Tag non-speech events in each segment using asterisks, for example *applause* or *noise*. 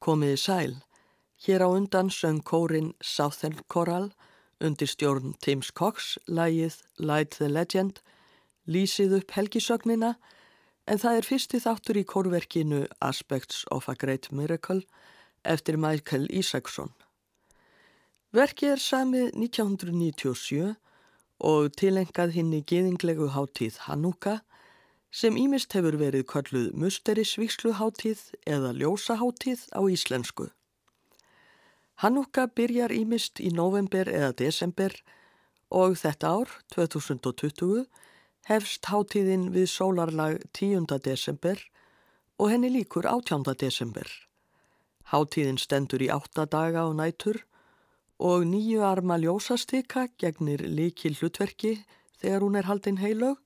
Komiði sæl. Hér á undan söng kórin Southern Choral undir stjórn Tims Cox, lægið Light the Legend, lýsið upp helgisögnina en það er fyrsti þáttur í kórverkinu Aspects of a Great Miracle eftir Michael Isaacson. Verkið er samið 1997 og tilengað hinn í geðinglegu háttíð Hanukkah sem ímist hefur verið kalluð musterisvíksluháttíð eða ljósaháttíð á íslensku. Hannúka byrjar ímist í november eða desember og þetta ár, 2020, hefst háttíðin við sólarlag 10. desember og henni líkur 18. desember. Háttíðin stendur í 8 daga á nætur og nýju arma ljósastika gegnir líkil hlutverki þegar hún er haldinn heilög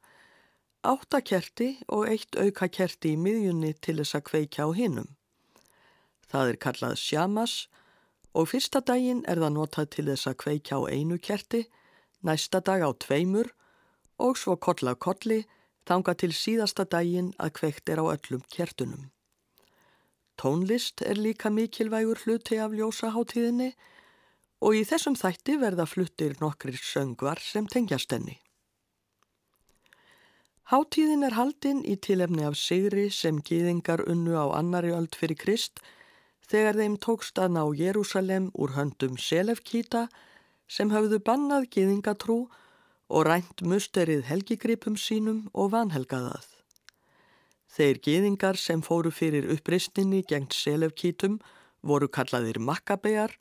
áttakerti og eitt aukakerti í miðjunni til þess að kveikja á hinnum. Það er kallað sjamas og fyrsta daginn er það notað til þess að kveikja á einu kerti, næsta dag á tveimur og svo koll af kolli þanga til síðasta daginn að kveikt er á öllum kertunum. Tónlist er líka mikilvægur hluti af ljósaháttíðinni og í þessum þætti verða fluttir nokkrir söngvar sem tengjast henni. Háttíðin er haldinn í tilefni af sigri sem gýðingar unnu á annari öld fyrir Krist þegar þeim tókst að ná Jérúsalem úr höndum Selefkíta sem hafðu bannað gýðingatrú og rænt musterið helgigripum sínum og vanhelgaðað. Þeir gýðingar sem fóru fyrir uppristinni gengt Selefkítum voru kallaðir Makkabejar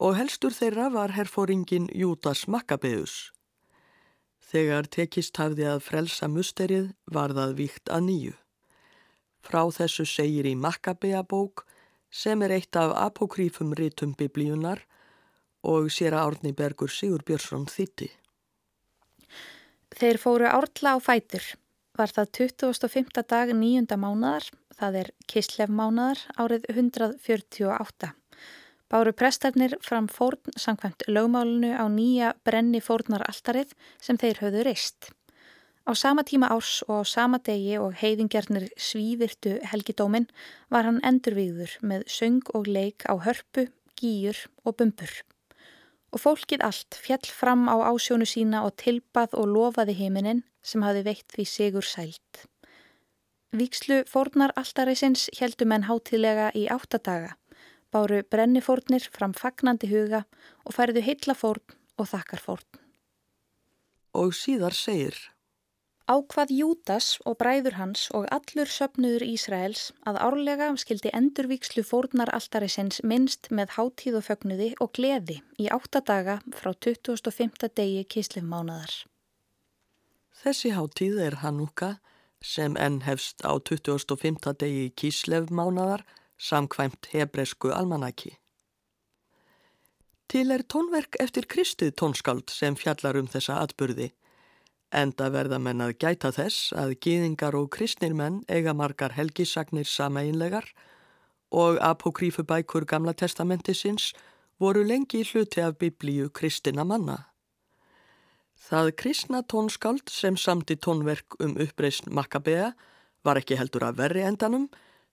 og helstur þeirra var herfóringin Júdas Makkabeus. Þegar tekist hafði að frelsa musterið var það víkt að nýju. Frá þessu segir í Makkabea bók sem er eitt af apokrífum rítum biblíunar og sér að Árni Bergur Sigur Björnsson þýtti. Þeir fóru árla á fætur. Var það 25. dag nýjunda mánadar, það er Kislef mánadar árið 148 báru prestarnir fram fórn samkvæmt lögmálunu á nýja brenni fórnaraltarið sem þeir höfðu reist. Á sama tíma árs og á sama degi og heiðingjarnir svívirtu helgidómin var hann endurvíður með söng og leik á hörpu, gýjur og bumbur. Og fólkið allt fjall fram á ásjónu sína og tilbað og lofaði heiminin sem hafi veitt því sigur sælt. Víkslu fórnar alltaræsins heldum en hátilega í áttadaga báru brennifórnir fram fagnandi huga og færðu heillafórn og þakkarfórn. Og síðar segir Ákvað Jútas og bræður hans og allur söpnuður Ísraels að árlega skildi endurvíkslu fórnar alltarisins minnst með hátíð og fögnuði og gleði í áttadaga frá 25. degi kíslifmánadar. Þessi hátíð er Hanúka sem enn hefst á 25. degi kíslefmánadar samkvæmt hebresku almanaki. Til er tónverk eftir Kristið tónskald sem fjallar um þessa atburði, enda verða menn að gæta þess að gýðingar og kristnir menn eiga margar helgisagnir sameinlegar og apokrífubækur Gamla testamentisins voru lengi í hluti af biblíu kristina manna. Það kristna tónskald sem samti tónverk um uppreist Makkabea var ekki heldur að verri endanum,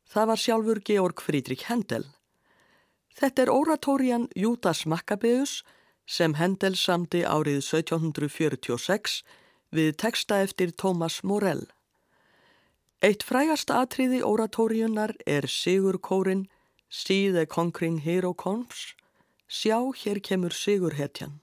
Það var sjálfur Georg Frídrik Hendel. Þetta er oratórian Júdas Makkabeus sem Hendel samti árið 1746 við texta eftir Thomas Morell. Eitt frægasta atriði oratóriunar er Sigur Kórin the Conquering Hero Comes, sjá hér kemur Sigur hetjan.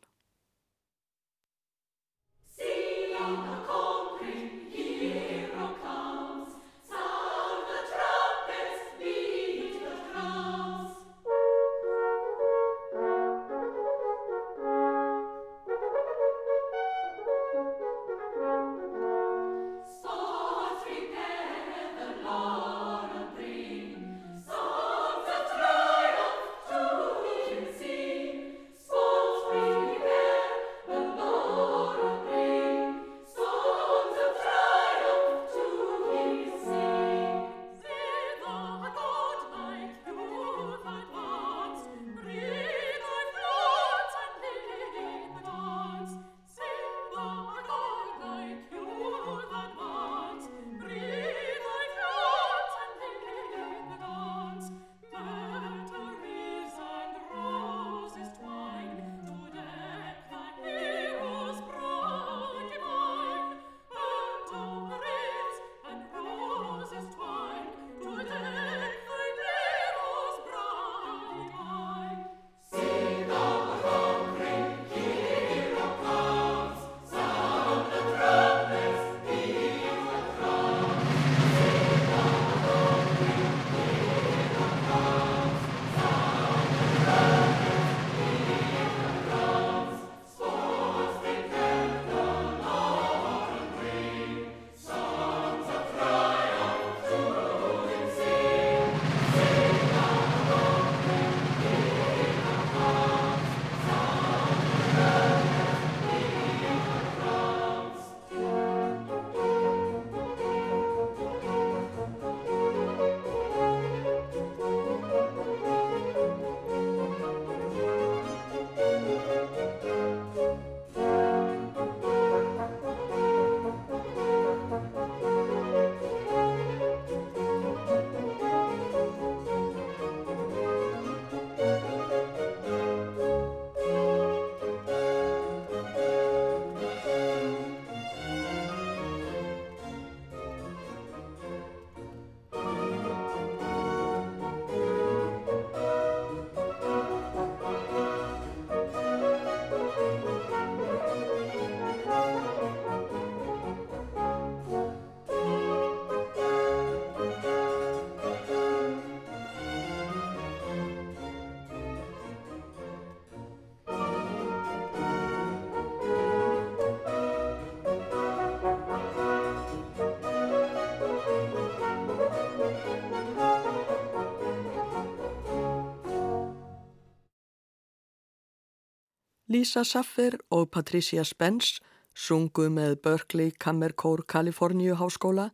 Lisa Saffer og Patricia Spence sungu með Berkeley Kammerkór Kaliforníu háskóla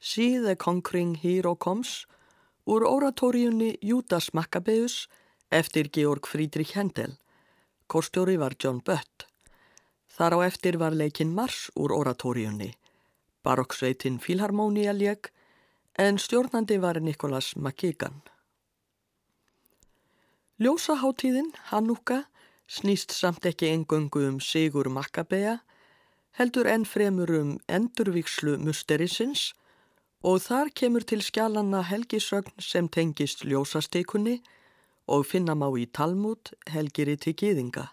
See the Conquering Hero Comes úr oratóriunni Judas Maccabeus eftir Georg Friedrich Händel. Kórstjóri var John Butt. Þar á eftir var leikinn Mars úr oratóriunni. Barokksveitin Filharmonia leik en stjórnandi var Nikolas McKeegan. Ljósaháttíðin, Hanúka, snýst samt ekki engöngu um Sigur Makkabea, heldur enn fremur um endurvíkslu musterisins og þar kemur til skjálanna helgisögn sem tengist ljósastekunni og finna má í Talmud helgiri til gýðinga.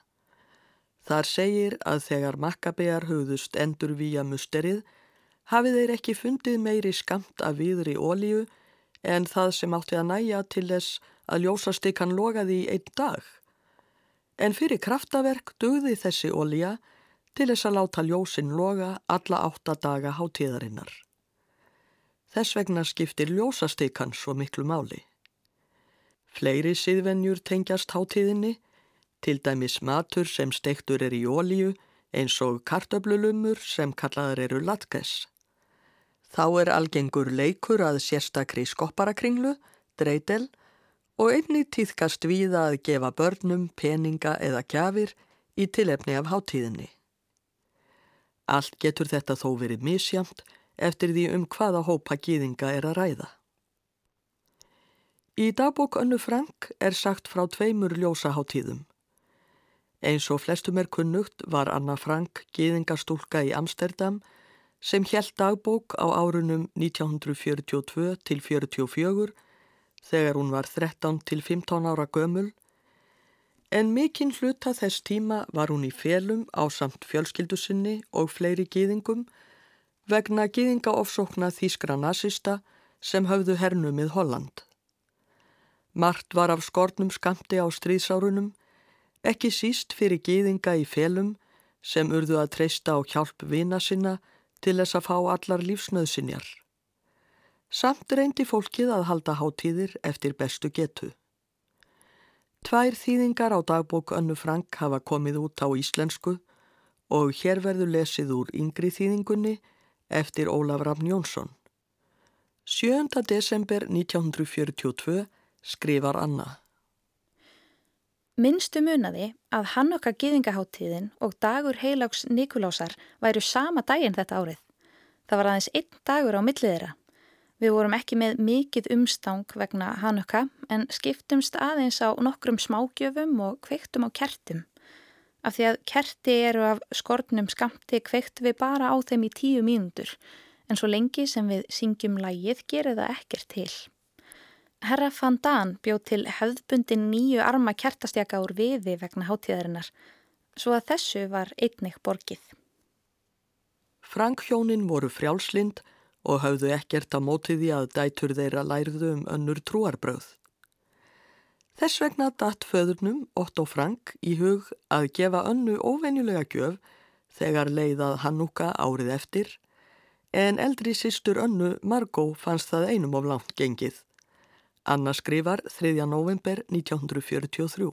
Þar segir að þegar makkabegar höfðust endur vía musterið hafið þeir ekki fundið meiri skamt af viðri ólíu en það sem átti að næja til þess að ljósastekan logaði í einn dag. En fyrir kraftaverk dögði þessi ólíja til þess að láta ljósin loga alla áttadaga hátíðarinnar. Þess vegna skiptir ljósastekan svo miklu máli. Fleiri siðvenjur tengjast hátíðinni, til dæmis matur sem steiktur er í ólíu eins og kartöblulumur sem kallaðar eru latkes. Þá er algengur leikur að sérstakri skopparakringlu, dreitel og einni týðkast víða að gefa börnum, peninga eða gjafir í tilefni af hátíðinni. Allt getur þetta þó verið misjamt eftir því um hvaða hópa gýðinga er að ræða. Í dagbók Önnu Frank er sagt frá tveimur ljósaháttíðum. Eins og flestum er kunnugt var Anna Frank gýðingastúlka í Amsterdam sem held dagbók á árunum 1942 til 44 þegar hún var 13 til 15 ára gömul en mikinn hluta þess tíma var hún í felum á samt fjölskyldusinni og fleiri gýðingum vegna gýðingaofsókna þýskra nazista sem höfðu hernumið Holland. Mart var af skornum skamti á stríðsárunum, ekki síst fyrir gýðinga í felum sem urðu að treysta á hjálp vina sinna til þess að fá allar lífsnöðsinjar. Samt reyndi fólkið að halda hátíðir eftir bestu getu. Tvær þýðingar á dagbók Önnu Frank hafa komið út á íslensku og hér verður lesið úr yngri þýðingunni eftir Ólaf Ramn Jónsson. 7. desember 1942 skrifar Anna. Minnstu munaði að Hannokka gýðingaháttíðin og dagur heilags Nikulásar væru sama daginn þetta árið. Það var aðeins einn dagur á milliðra. Við vorum ekki með mikið umstang vegna Hannokka en skiptumst aðeins á nokkrum smágjöfum og kveiktum á kertum. Af því að kerti eru af skortnum skamti kveikt við bara á þeim í tíu mínútur en svo lengi sem við syngjum lægið gerir það ekkert til. Herra Van Daan bjóð til höfðbundin nýju arma kertastjaka úr viði vegna hátíðarinnar, svo að þessu var einnig borgið. Frank hjónin voru frjálslind og hafðu ekkert að móti því að dætur þeirra lærðu um önnur trúarbröð. Þess vegna datt föðurnum Otto Frank í hug að gefa önnu óvenjulega gjöf þegar leiðað Hannúka árið eftir, en eldri sýstur önnu Margó fannst það einum of langt gengið. Anna skrifar 3. november 1943.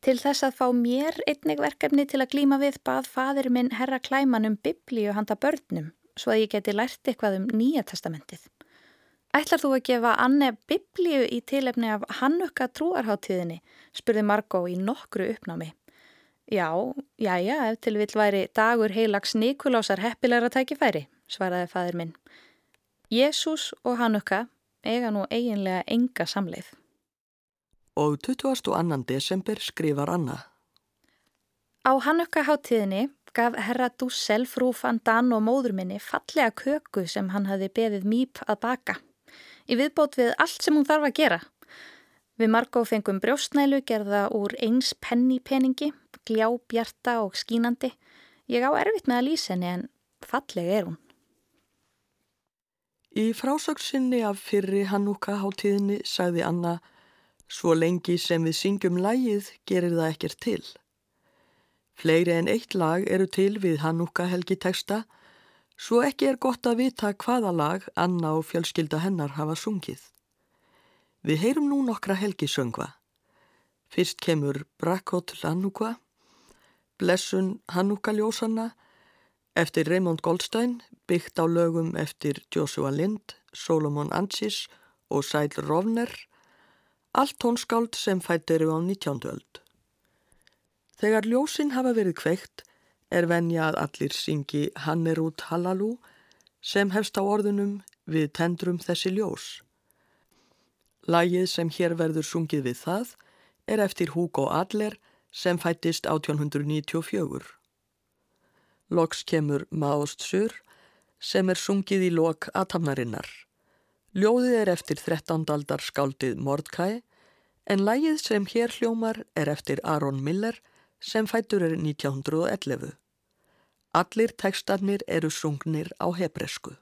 Til þess að fá mér einnig verkefni til að glíma við bað fadir minn herra klæman um biblíu handa börnum svo að ég geti lært eitthvað um nýja testamentið. Ætlar þú að gefa Anne biblíu í tilefni af Hannukka trúarháttíðinni, spurði Margó í nokkru uppnámi. Já, já, já, ef til vill væri dagur heilags Nikulásar heppilegra tækifæri, svaraði fadir minn. Jésús og Hannukka eiga nú eiginlega enga samleið. Og 22. desember skrifar Anna. Á Hannukka-háttíðinni gaf herra Dussel frú van Dan og móður minni fallega köku sem hann hafi beðið mýp að baka. Í viðbót við allt sem hún þarf að gera. Við Margo fengum brjóstnælu gerða úr eins pennipeningi, gljábjarta og skínandi. Ég á erfitt með að lýsa henni en fallega er hún. Í frásöksinni af fyrri Hannúka hátíðinni sagði Anna Svo lengi sem við syngjum lægið gerir það ekkert til. Fleiri en eitt lag eru til við Hannúka helgi texta svo ekki er gott að vita hvaða lag Anna og fjölskylda hennar hafa sungið. Við heyrum nú nokkra helgisöngva. Fyrst kemur Brakot Lanúka, Blessun Hanúka ljósanna eftir Raymond Goldstein byggt á lögum eftir Joshua Lind, Solomon Ansis og Sæl Rovner, allt tónskáld sem fættir á 19. öld. Þegar ljósinn hafa verið kveikt er venja að allir syngi Hannerút Hallalú sem hefst á orðunum við tendrum þessi ljós. Lægið sem hér verður sungið við það er eftir Hugo Adler sem fættist 1894. Loks kemur Mást Sur sem er sungið í lok aðtamnarinnar. Ljóðið er eftir 13. aldar skáldið Mordkai en lægið sem hér hljómar er eftir Aron Miller sem fættur er 1911. Allir tekstarnir eru sungnir á hebresku.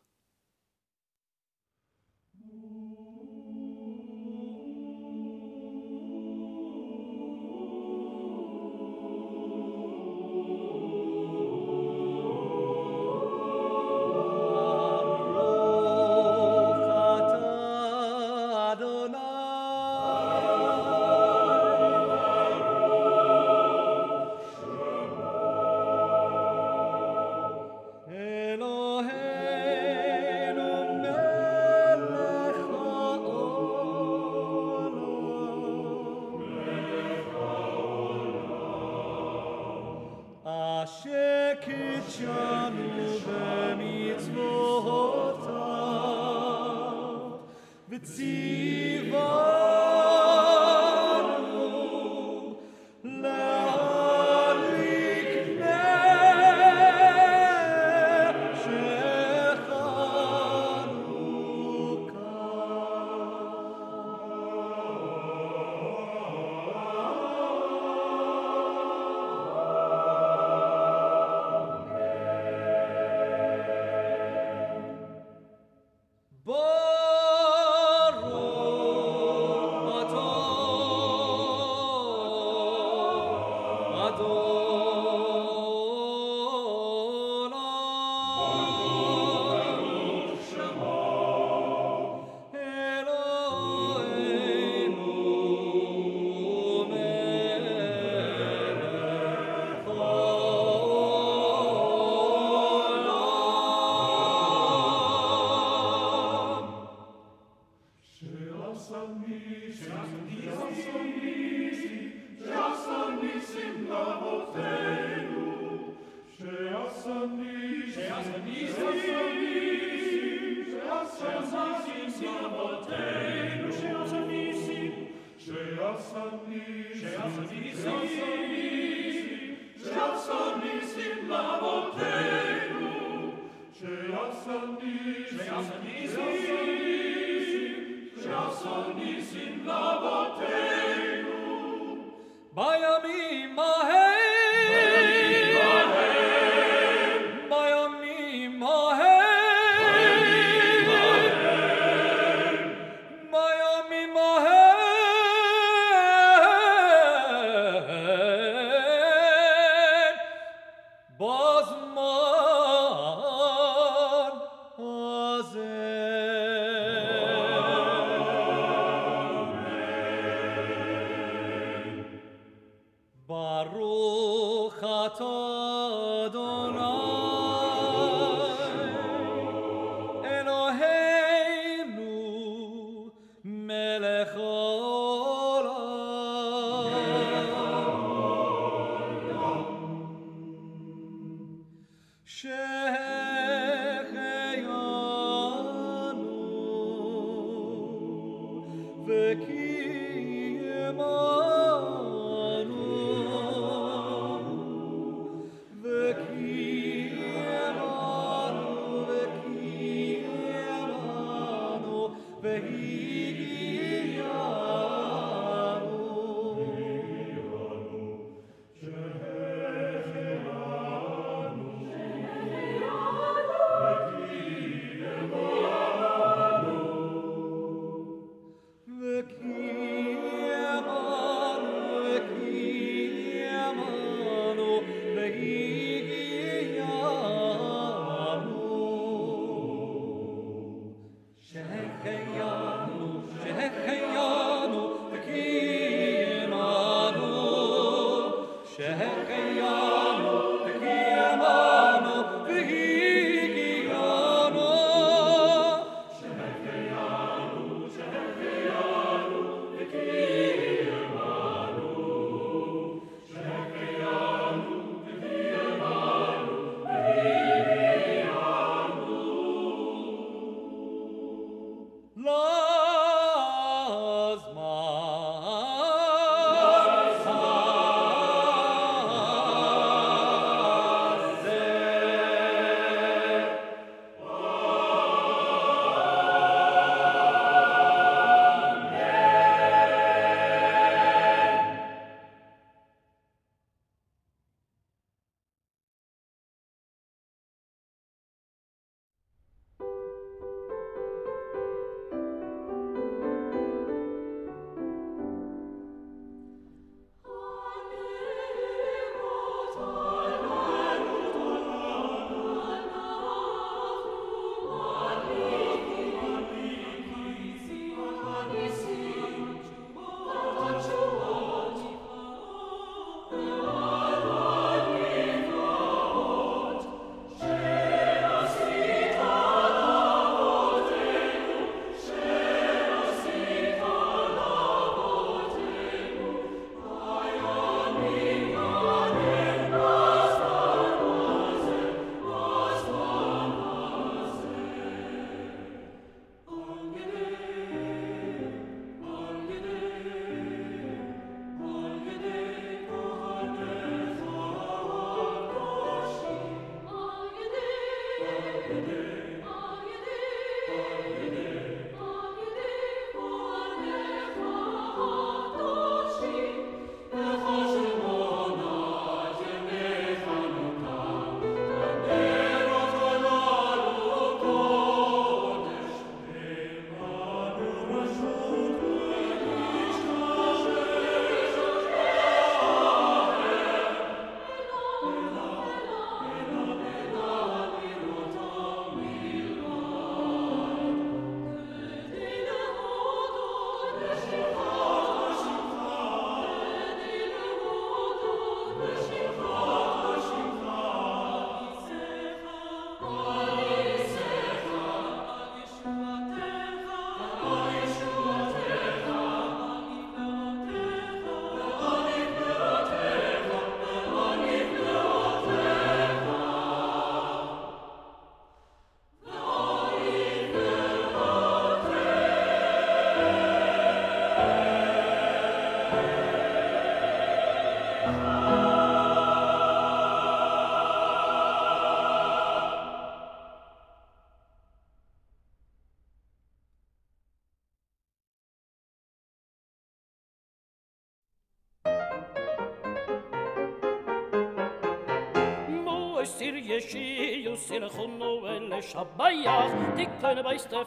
yeshi yusir khunu vel shabaya dik kana bayste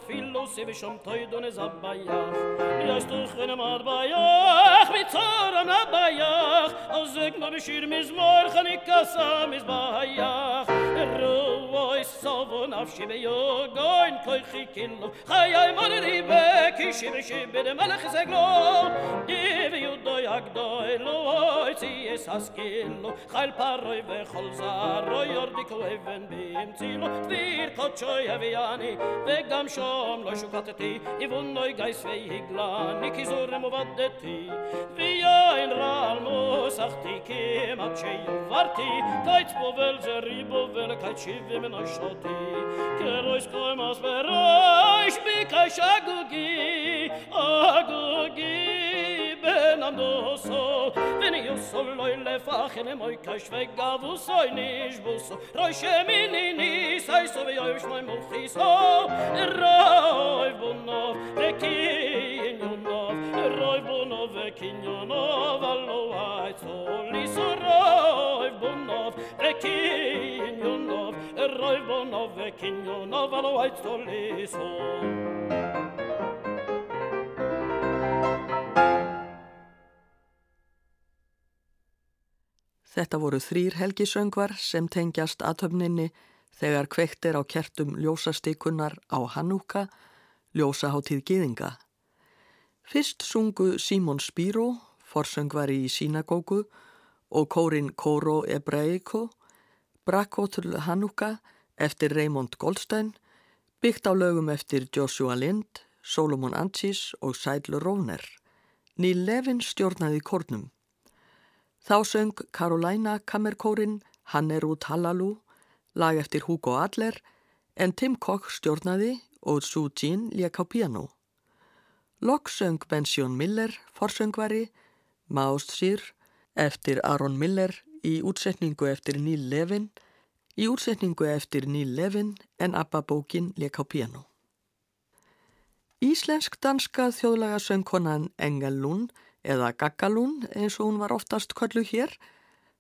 se vi shom toydone zabaya yashto khana mad baya akh mitor na baya ozek ma bishir mis mor khani kasa miz baya ro voy sobon af shibe yo goin koy khikin lo khay mon ri ve shibe mal khizeglo ge yudoy agdoy lo zi as kilo khal paroy ve khol zaro yor di kleven bim tilo, vir kotchoy aviani ve gam shom lo shukateti i noy geis ve igla niki zur mo vadeti. Vi yo in ral mo sachti ki ma yo varti toyt po vel zeri po vel kai ve men noy shoti. Kero mas veroy shpi kai shagugi agugi. ein so Wenn ich so leule fache, mein Moika schweig, da wo so nich wo so Räusche mini ni ei so wie euch mein Buch ist, so, roi Räu, Buno, Räki, roi Räu, Buno, Räki, Juno, ai so, li so, roi Räu, Buno, Räki, roi Räu, Buno, Räki, Juno, ai so, li so, Thank you. Þetta voru þrýr helgisöngvar sem tengjast aðtöfninni þegar kveikt er á kertum ljósastikunar á Hanúka, ljósaháttíð Gýðinga. Fyrst sungu Símon Spíró, forsöngvari í Sínagógu og kórin Kóró Ebreiko, Brakkotul Hanúka eftir Raymond Goldstein, byggt á lögum eftir Joshua Lind, Solomon Anchis og Sædlu Róner. Níl Levin stjórnaði kórnum. Þá söng Carolina Kammerkórin Hann er út Hallalu, lag eftir Hugo Adler, en Tim Koch stjórnaði og Sue Jean lék á piano. Lokk söng Bension Miller, forsöngvari, Mást Sýr, eftir Aaron Miller í útsetningu eftir Neil Levin, í útsetningu eftir Neil Levin en Abba bókin lék á piano. Íslensk-danska þjóðlaga söngkonan Engel Lund eða Gaggalún eins og hún var oftast köllu hér,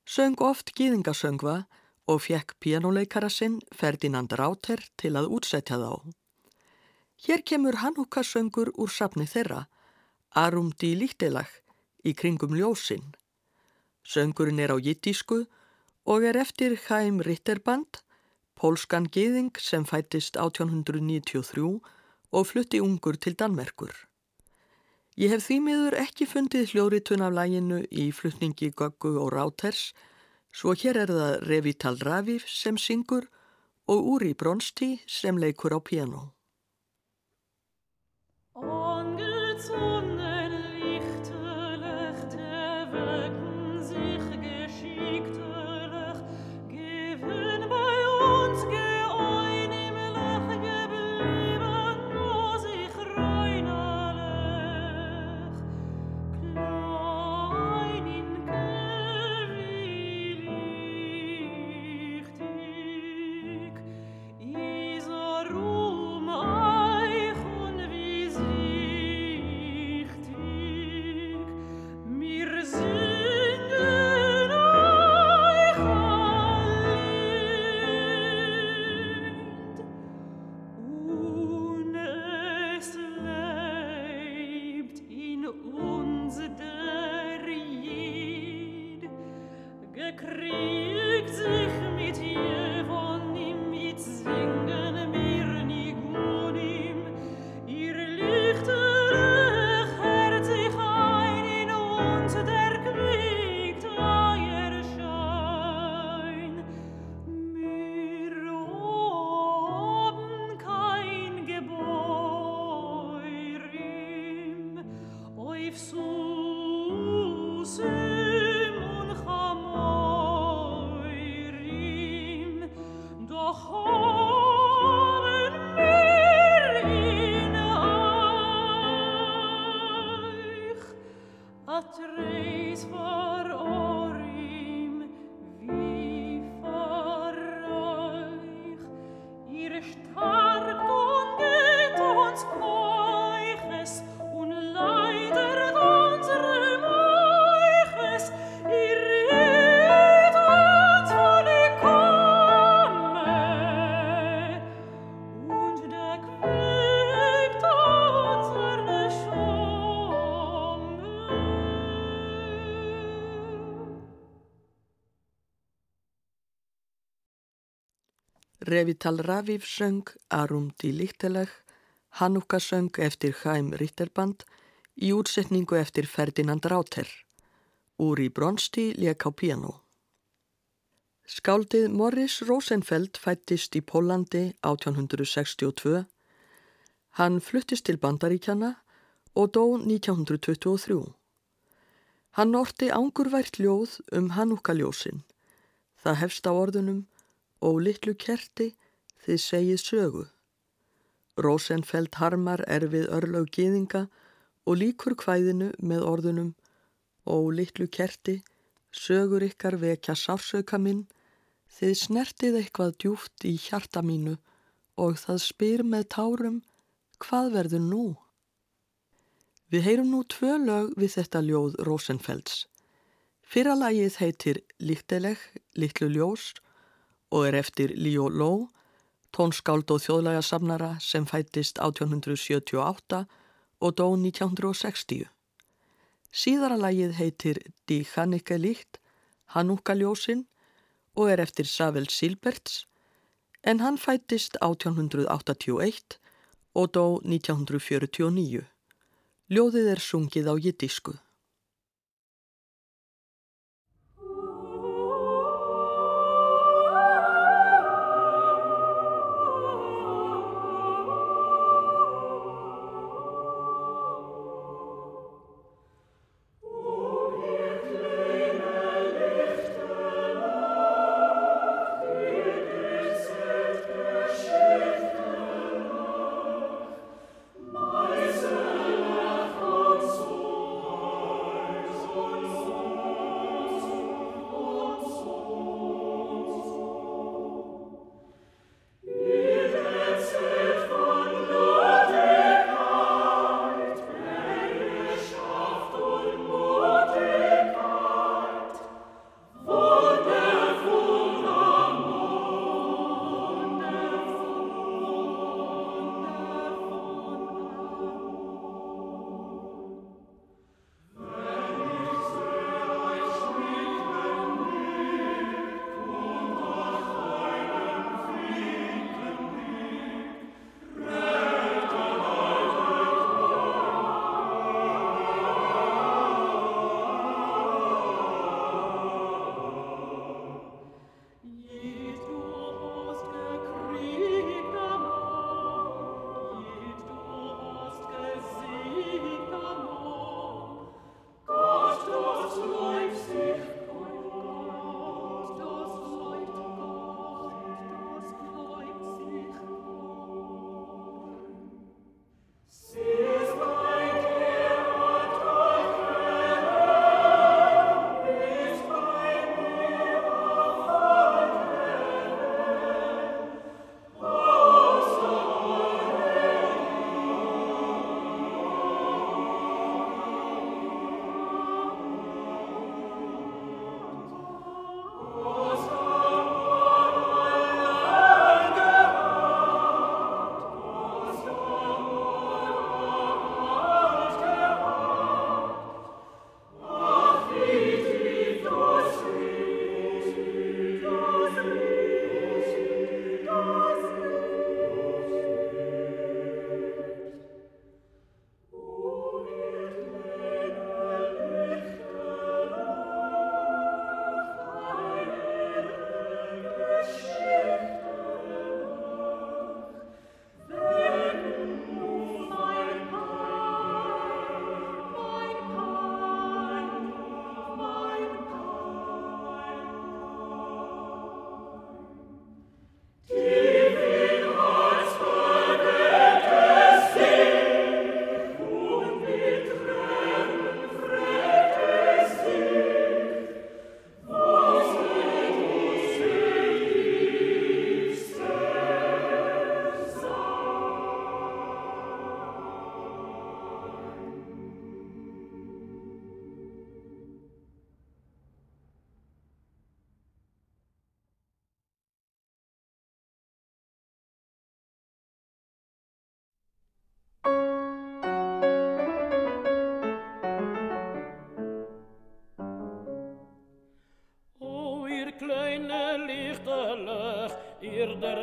söng oft gýðingasöngva og fekk pianoleikara sinn Ferdinand Ráter til að útsetja þá. Hér kemur Hanúkasöngur úr safni þeirra, Arum di Líktilag, í kringum ljósinn. Söngurinn er á jittísku og er eftir Chaim Ritterband, pólskan gýðing sem fættist 1893 og flutti ungur til Danmerkur. Ég hef því miður ekki fundið hljóritun af læginu í flutningi Göggu og Ráters, svo hér er það Revital Raviv sem syngur og Uri Bronsti sem leikur á piano. Revital Raviv söng Arum di Líkteleg, Hanukka söng eftir Chaim Ritterband í útsetningu eftir Ferdinand Ráter. Úri Bronsti lék á piano. Skáldið Morris Rosenfeld fættist í Pólandi 1862. Hann fluttist til Bandaríkjana og dó 1923. Hann orti ángurvært ljóð um Hanukkaljósin. Það hefst á orðunum og litlu kerti þið segið sögu. Rosenfeld harmar erfið örlaug gýðinga og líkur hvæðinu með orðunum og litlu kerti sögur ykkar vekja sársauka minn þið snertið eitthvað djúft í hjarta mínu og það spyr með tárum hvað verður nú? Við heyrum nú tvö lög við þetta ljóð Rosenfelds. Fyrra lagið heitir Líkteleg, Littlu ljós og er eftir Líó Ló, tónskáld og þjóðlægasamnara sem fættist 1878 og dó 1960. Síðara lagið heitir Die Hannike Licht, Hanukkaljósin og er eftir Savel Silberts en hann fættist 1881 og dó 1949. Ljóðið er sungið á jiddísku.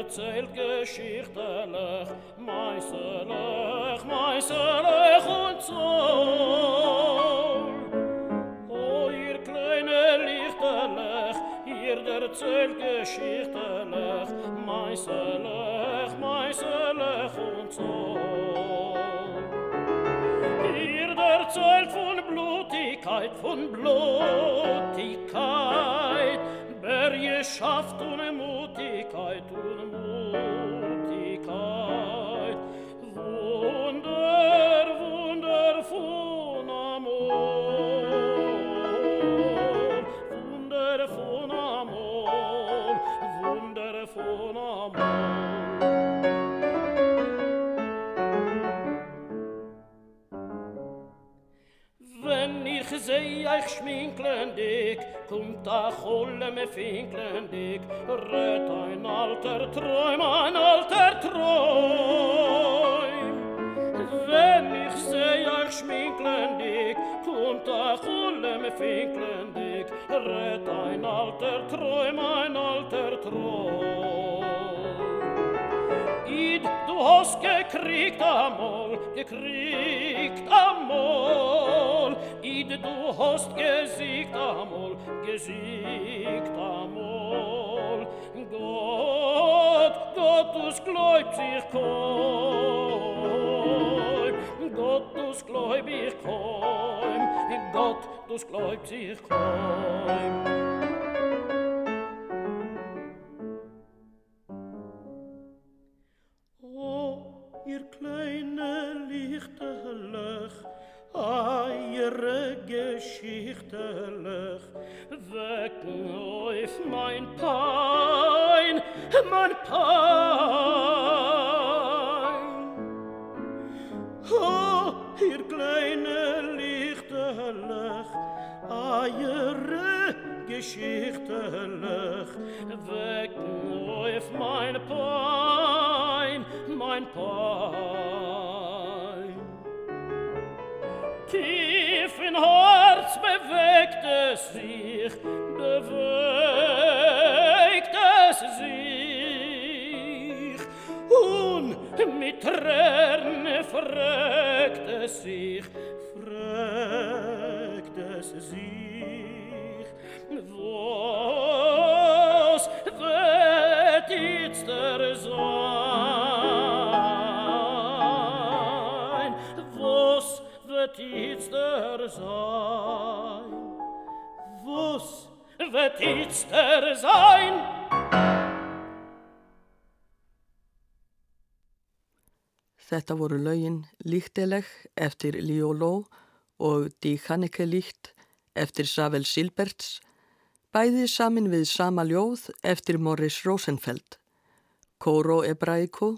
erzählt Geschichtelech, meißelech, meißelech und so. O ihr kleine Lichtelech, ihr erzählt Geschichtelech, meißelech, meißelech und so. Ihr erzählt von Blutigkeit, von Blutigkeit, wer ihr schafft und seh euch schminklendig, kommt a cholle me finklendig, rät ein alter Träum, ein alter Träum. Wenn ich seh euch schminklendig, kommt a cholle me finklendig, rät ein alter Träum, ein alter Träum. Id, du hast gekriegt amol, gekriegt amol. id du hast gesiegt amol, gesiegt amol. Gott, Gott, du's gläubt sich koim, Gott, du's gläubt sich koim, Gott, du's gläubt sich koim. Wecken auf mein Pein, mein Pein. O, ihr kleine Lichterlech, eure Geschichterlech, wecken auf mein Pein, mein Pein. Tief in Herz bewegt es sich bewegt es sich. Und mit Tränen fragt es sich fragt es sich. Was wird jetzt der sein? Was wird jetzt der sein? Was wird jetzt der sein? Þetta voru lögin Líkteleg eftir Líó Ló og Die Hanneke Líkt eftir Savel Silberts, bæði samin við sama ljóð eftir Morris Rosenfeld. Koro Ebraiko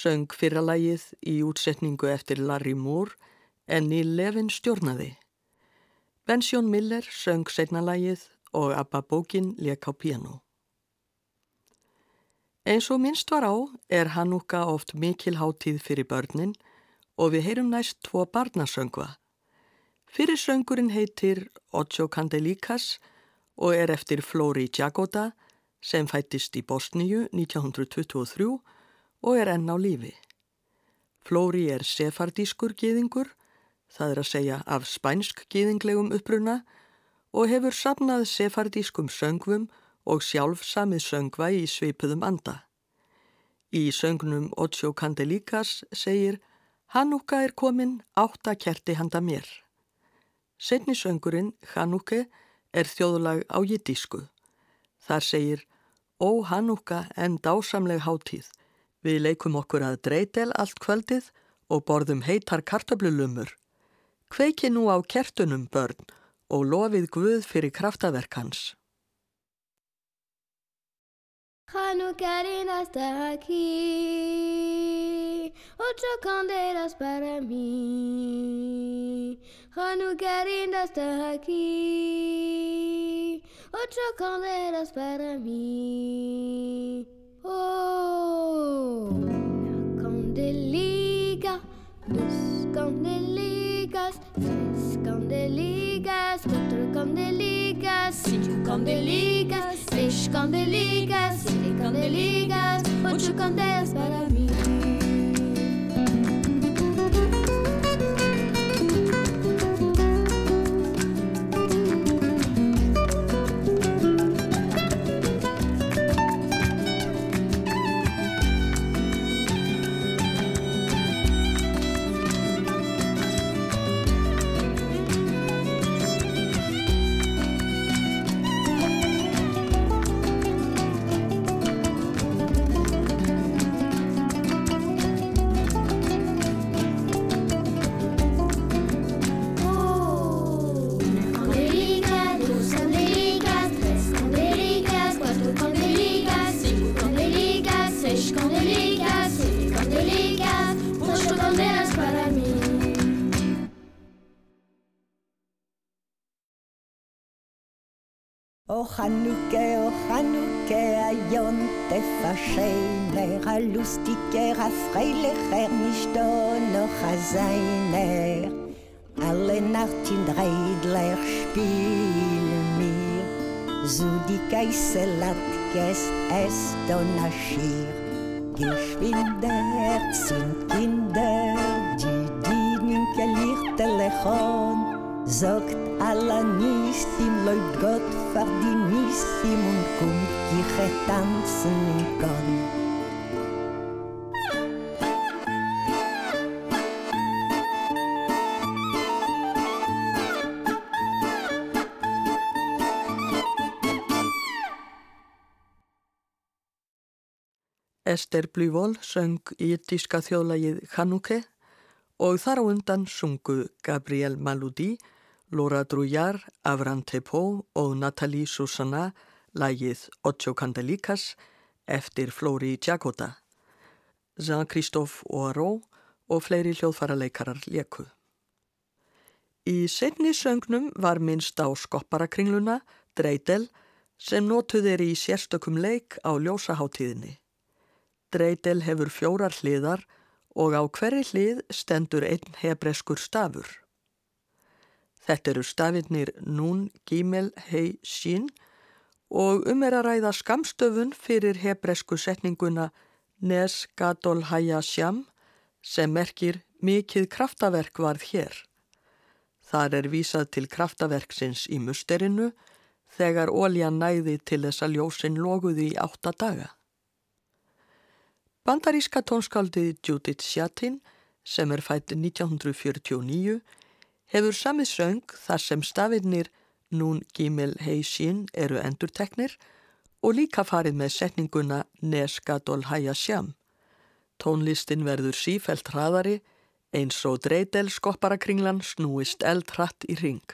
söng fyrralægið í útsetningu eftir Larry Moore en Neil Levin stjórnaði. Benjón Miller söng setnalægið og Abba Bókin lék á piano. Eins og minnst var á er Hanúka oft mikil hátíð fyrir börnin og við heyrum næst tvo barnasöngva. Fyrir söngurinn heitir Ocho Candelikas og er eftir Flóri Djagota sem fættist í Bosníu 1923 og er enn á lífi. Flóri er sefardískur gýðingur, það er að segja af spænsk gýðinglegum uppruna og hefur safnað sefardískum söngvum og sjálf samið söngva í svipuðum anda. Í söngnum Ocho Candelikas segir Hanúka er komin átta kerti handa mér. Setni söngurinn Hanúke er þjóðlag á jiddísku. Þar segir Ó Hanúka en dásamleg hátíð. Við leikum okkur að dreytel allt kvöldið og borðum heitar kartöflulumur. Kveiki nú á kertunum börn og lofið Guð fyrir kraftaverk hans. Hanukkah está aquí, ocho candelas para mí. Hanukkah está aquí, ocho candelas para mí. Oh, una candeliga, dos candeligas, tres candeligas, cuatro candeligas, cinco candeligas, seis candelicas, siete candelicas, ocho candelas para mí. con delicas, sí, con delicas, mucho condenas para mí. Och Hanouke, och Hanouke, aion tefashiner, a lustiker, a freilecher, nishton, och hazainer. Alle nartin dreidler spiel mir, zu die geiselat es, es donashir. Geschwinder sind Kinder, die dienen kein Sagt Allah nicht, im Leut Gott verdient nicht, im und kommt, ich tanzen kann. Ester Blüvól söng ítíska þjóðlagið Hanuke og þar á undan sungu Gabriel Maludi Laura Drouillard, Avran Tepo og Nathalie Susanna lægið Ocho Candelikas eftir Flóri Giacotta. Jean-Christophe Oirot og fleiri hljóðfaraleikarar leku. Í setni söngnum var minnst á skopparakringluna, Dreidel, sem notuð er í sérstökum leik á ljósaháttíðinni. Dreidel hefur fjórar hliðar og á hverri hlið stendur einn hebreskur stafur. Þetta eru stafinnir Nun, Gimel, Hei, Shin og um er að ræða skamstöfun fyrir hebresku setninguna Nes Gadol Haya Sham sem merkir mikið kraftaverk varð hér. Þar er vísað til kraftaverksins í musterinu þegar óljan næði til þess að ljósinn loguði í átta daga. Bandaríska tónskaldið Judith Shattin sem er fætt 1949 hefur samið söng þar sem stafinnir Nun Gimel Heishin eru endurteknir og líka farið með setninguna Nesgadol Hayasham. Tónlistin verður sífælt hraðari eins og dreidel skopparakringlan snúist eldhratt í ring.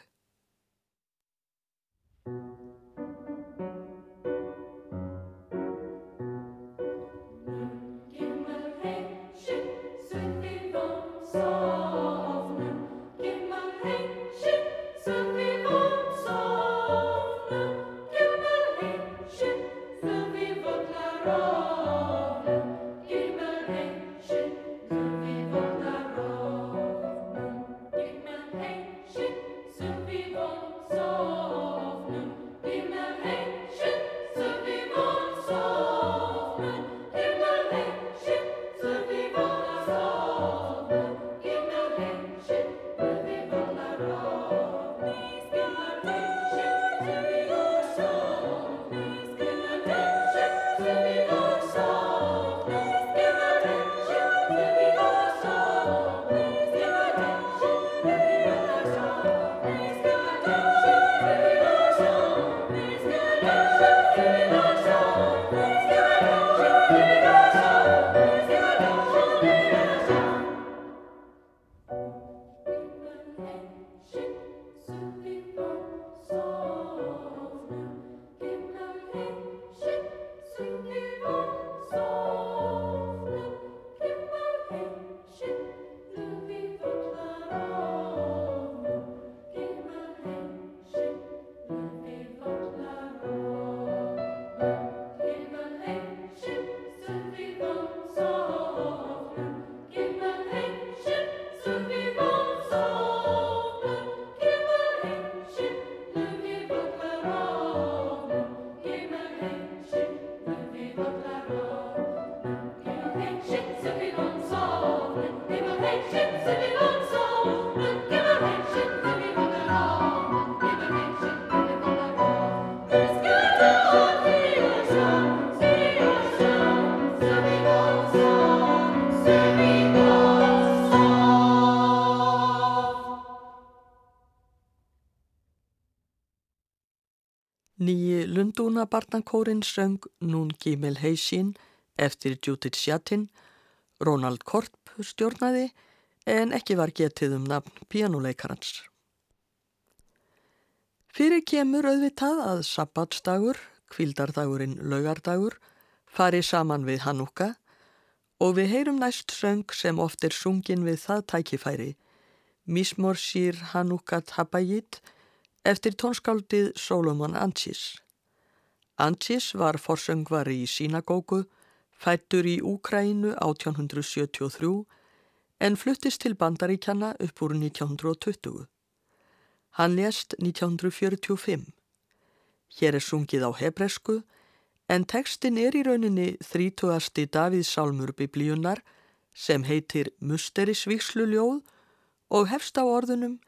Lundúna barnakórin söng Nún Gimel Heisín eftir Judith Shattin, Ronald Korp stjórnaði en ekki var getið um nafn pianuleikarans. Fyrir kemur auðvitað að sabbatsdagur, kvildardagurinn laugardagur, fari saman við Hanukka og við heyrum næst söng sem oft er sungin við það tækifæri, Mismor Sýr Hanukka Tabayit, eftir tónskáldið Solomon Anchis. Anchis var forsöngvari í sínagóku, fættur í Úkrænu 1873 en fluttist til bandaríkjana upp úr 1920. Hann lést 1945. Hér er sungið á hebresku en tekstin er í rauninni þrítugasti Davíðsálmur biblíunar sem heitir Musterisvíkslu ljóð og hefst á orðunum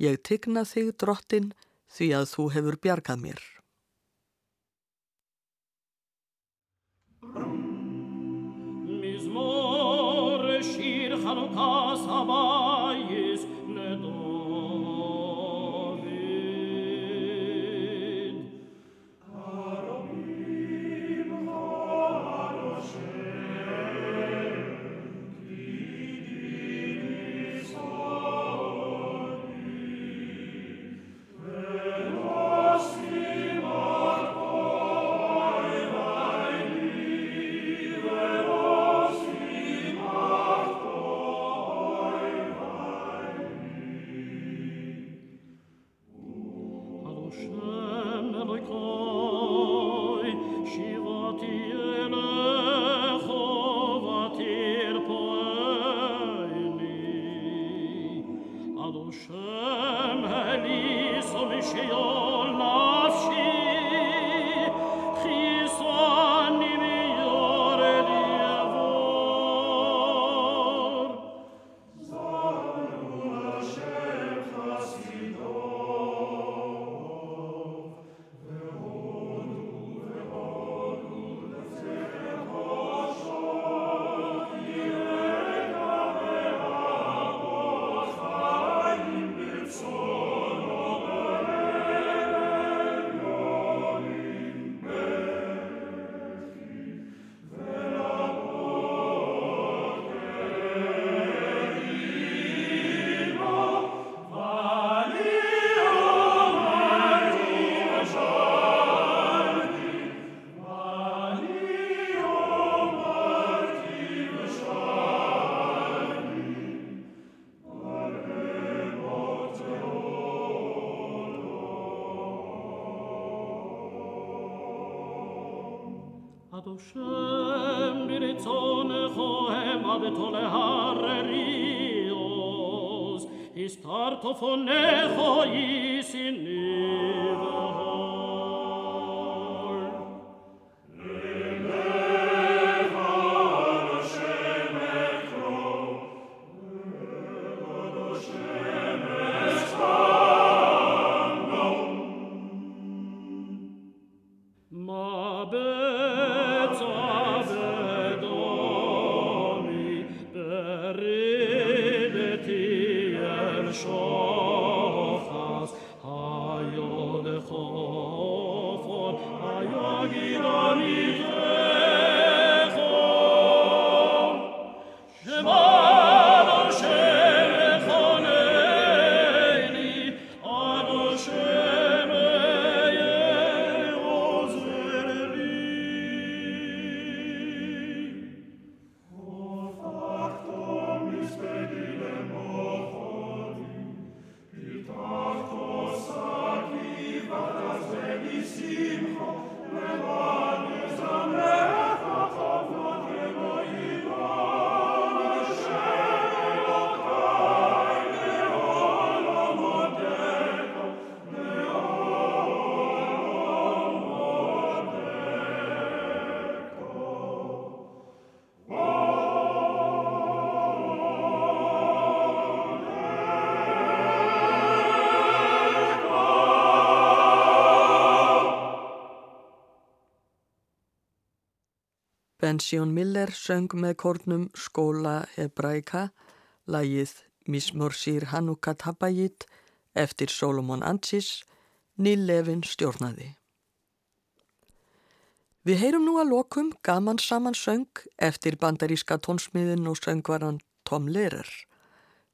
Ég tigna þig drottin því að þú hefur bjargað mér. Mizmor shir Chanukah Sabah. Domino. Bensión Miller söng með kórnum Skóla Hebraika, lagið Mismorsir Hanukka Tabayit eftir Solomon Anchis, Neil Levin stjórnaði. Við heyrum nú að lokum gaman saman söng eftir bandaríska tónsmiðin og söngvaran Tom Lehrer.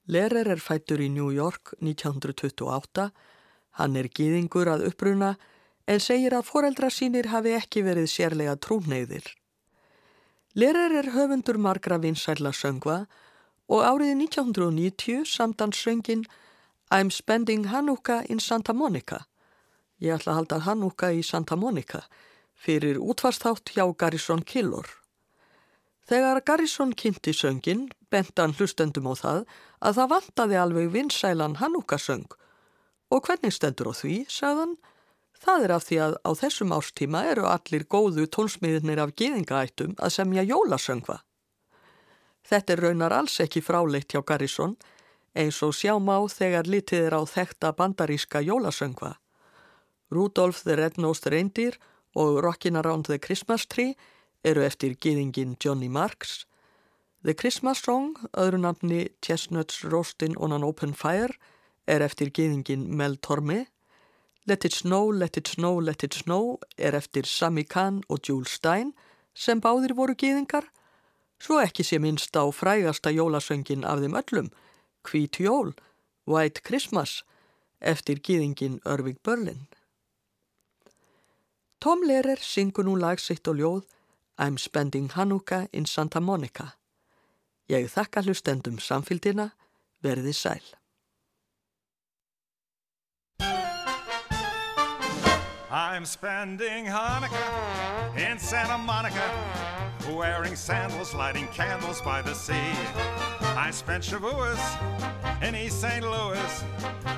Lehrer er fættur í New York 1928. Hann er gýðingur að uppruna en segir að foreldra sínir hafi ekki verið sérlega trúneiðir. Lehrer er höfundur margra vinsæla söngva og árið 1990 samtan söngin I'm spending Hanukkah in Santa Monica. Ég ætla að halda Hanukkah í Santa Monica fyrir útvarsþátt hjá Garrison Killor. Þegar Garrison kynnti söngin bentan hlustendum á það að það vantaði alveg vinsælan Hanukkah söng og hvernig stendur á því, sagðan, það er af því að á þessum ástíma eru allir góðu tónsmiðnir af geðingaættum að semja jólasöngva. Þetta er raunar alls ekki fráleitt hjá Garrison eins og sjá má þegar litið er á þekta bandaríska jólasöngva. Rudolf the Red-Nosed Reindeer og Rockin' Around the Christmas Tree eru eftir gýðingin Johnny Marks. The Christmas Song, öðru nafni Chestnuts Roastin' on an Open Fire, er eftir gýðingin Mel Torme. Let It Snow, Let It Snow, Let It Snow er eftir Sammy Kahn og Jules Stein sem báðir voru gýðingar. Svo ekki sé minnst á frægasta jólasöngin af þeim öllum, Hvít Jól, White Christmas, eftir gýðingin Örvig Börlin. Tom Lehrer syngur nú lag sitt og ljóð I'm spending Hanukkah in Santa Monica. Ég þakka hlustendum samfélgina, verði sæl. I'm spending Hanukkah in Santa Monica, wearing sandals, lighting candles by the sea. I spent Shavuos in East St. Louis,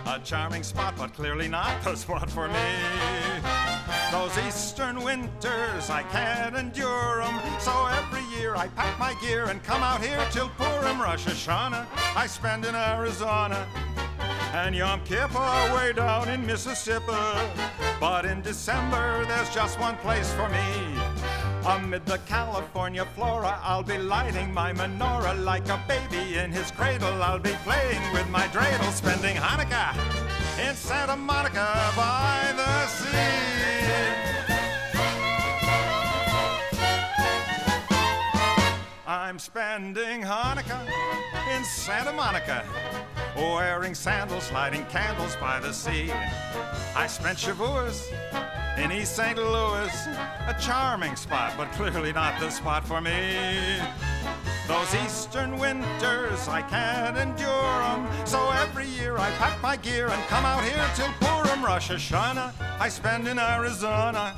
a charming spot, but clearly not the *laughs* spot for me. Those eastern winters, I can't endure 'em. So every year I pack my gear and come out here till Purim, Rosh Hashanah. I spend in Arizona and Yom Kippur way down in Mississippi. But in December, there's just one place for me. Amid the California flora, I'll be lighting my menorah like a baby in his cradle. I'll be playing with my dreidel, spending Hanukkah in Santa Monica by the sea. I'm spending Hanukkah in Santa Monica, wearing sandals, lighting candles by the sea. I spent Shavuos in East St. Louis, a charming spot, but clearly not the spot for me. Those eastern winters, I can't endure 'em. So every year I pack my gear and come out here till Purim, Rosh Hashanah, I spend in Arizona.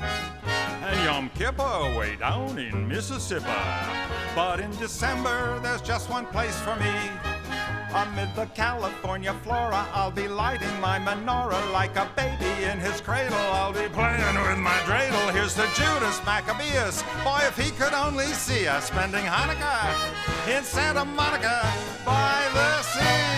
And Yom Kippur way down in Mississippi. But in December, there's just one place for me. Amid the California flora, I'll be lighting my menorah like a baby in his cradle. I'll be playing with my dreidel. Here's to Judas Maccabeus. Boy, if he could only see us spending Hanukkah in Santa Monica by the sea.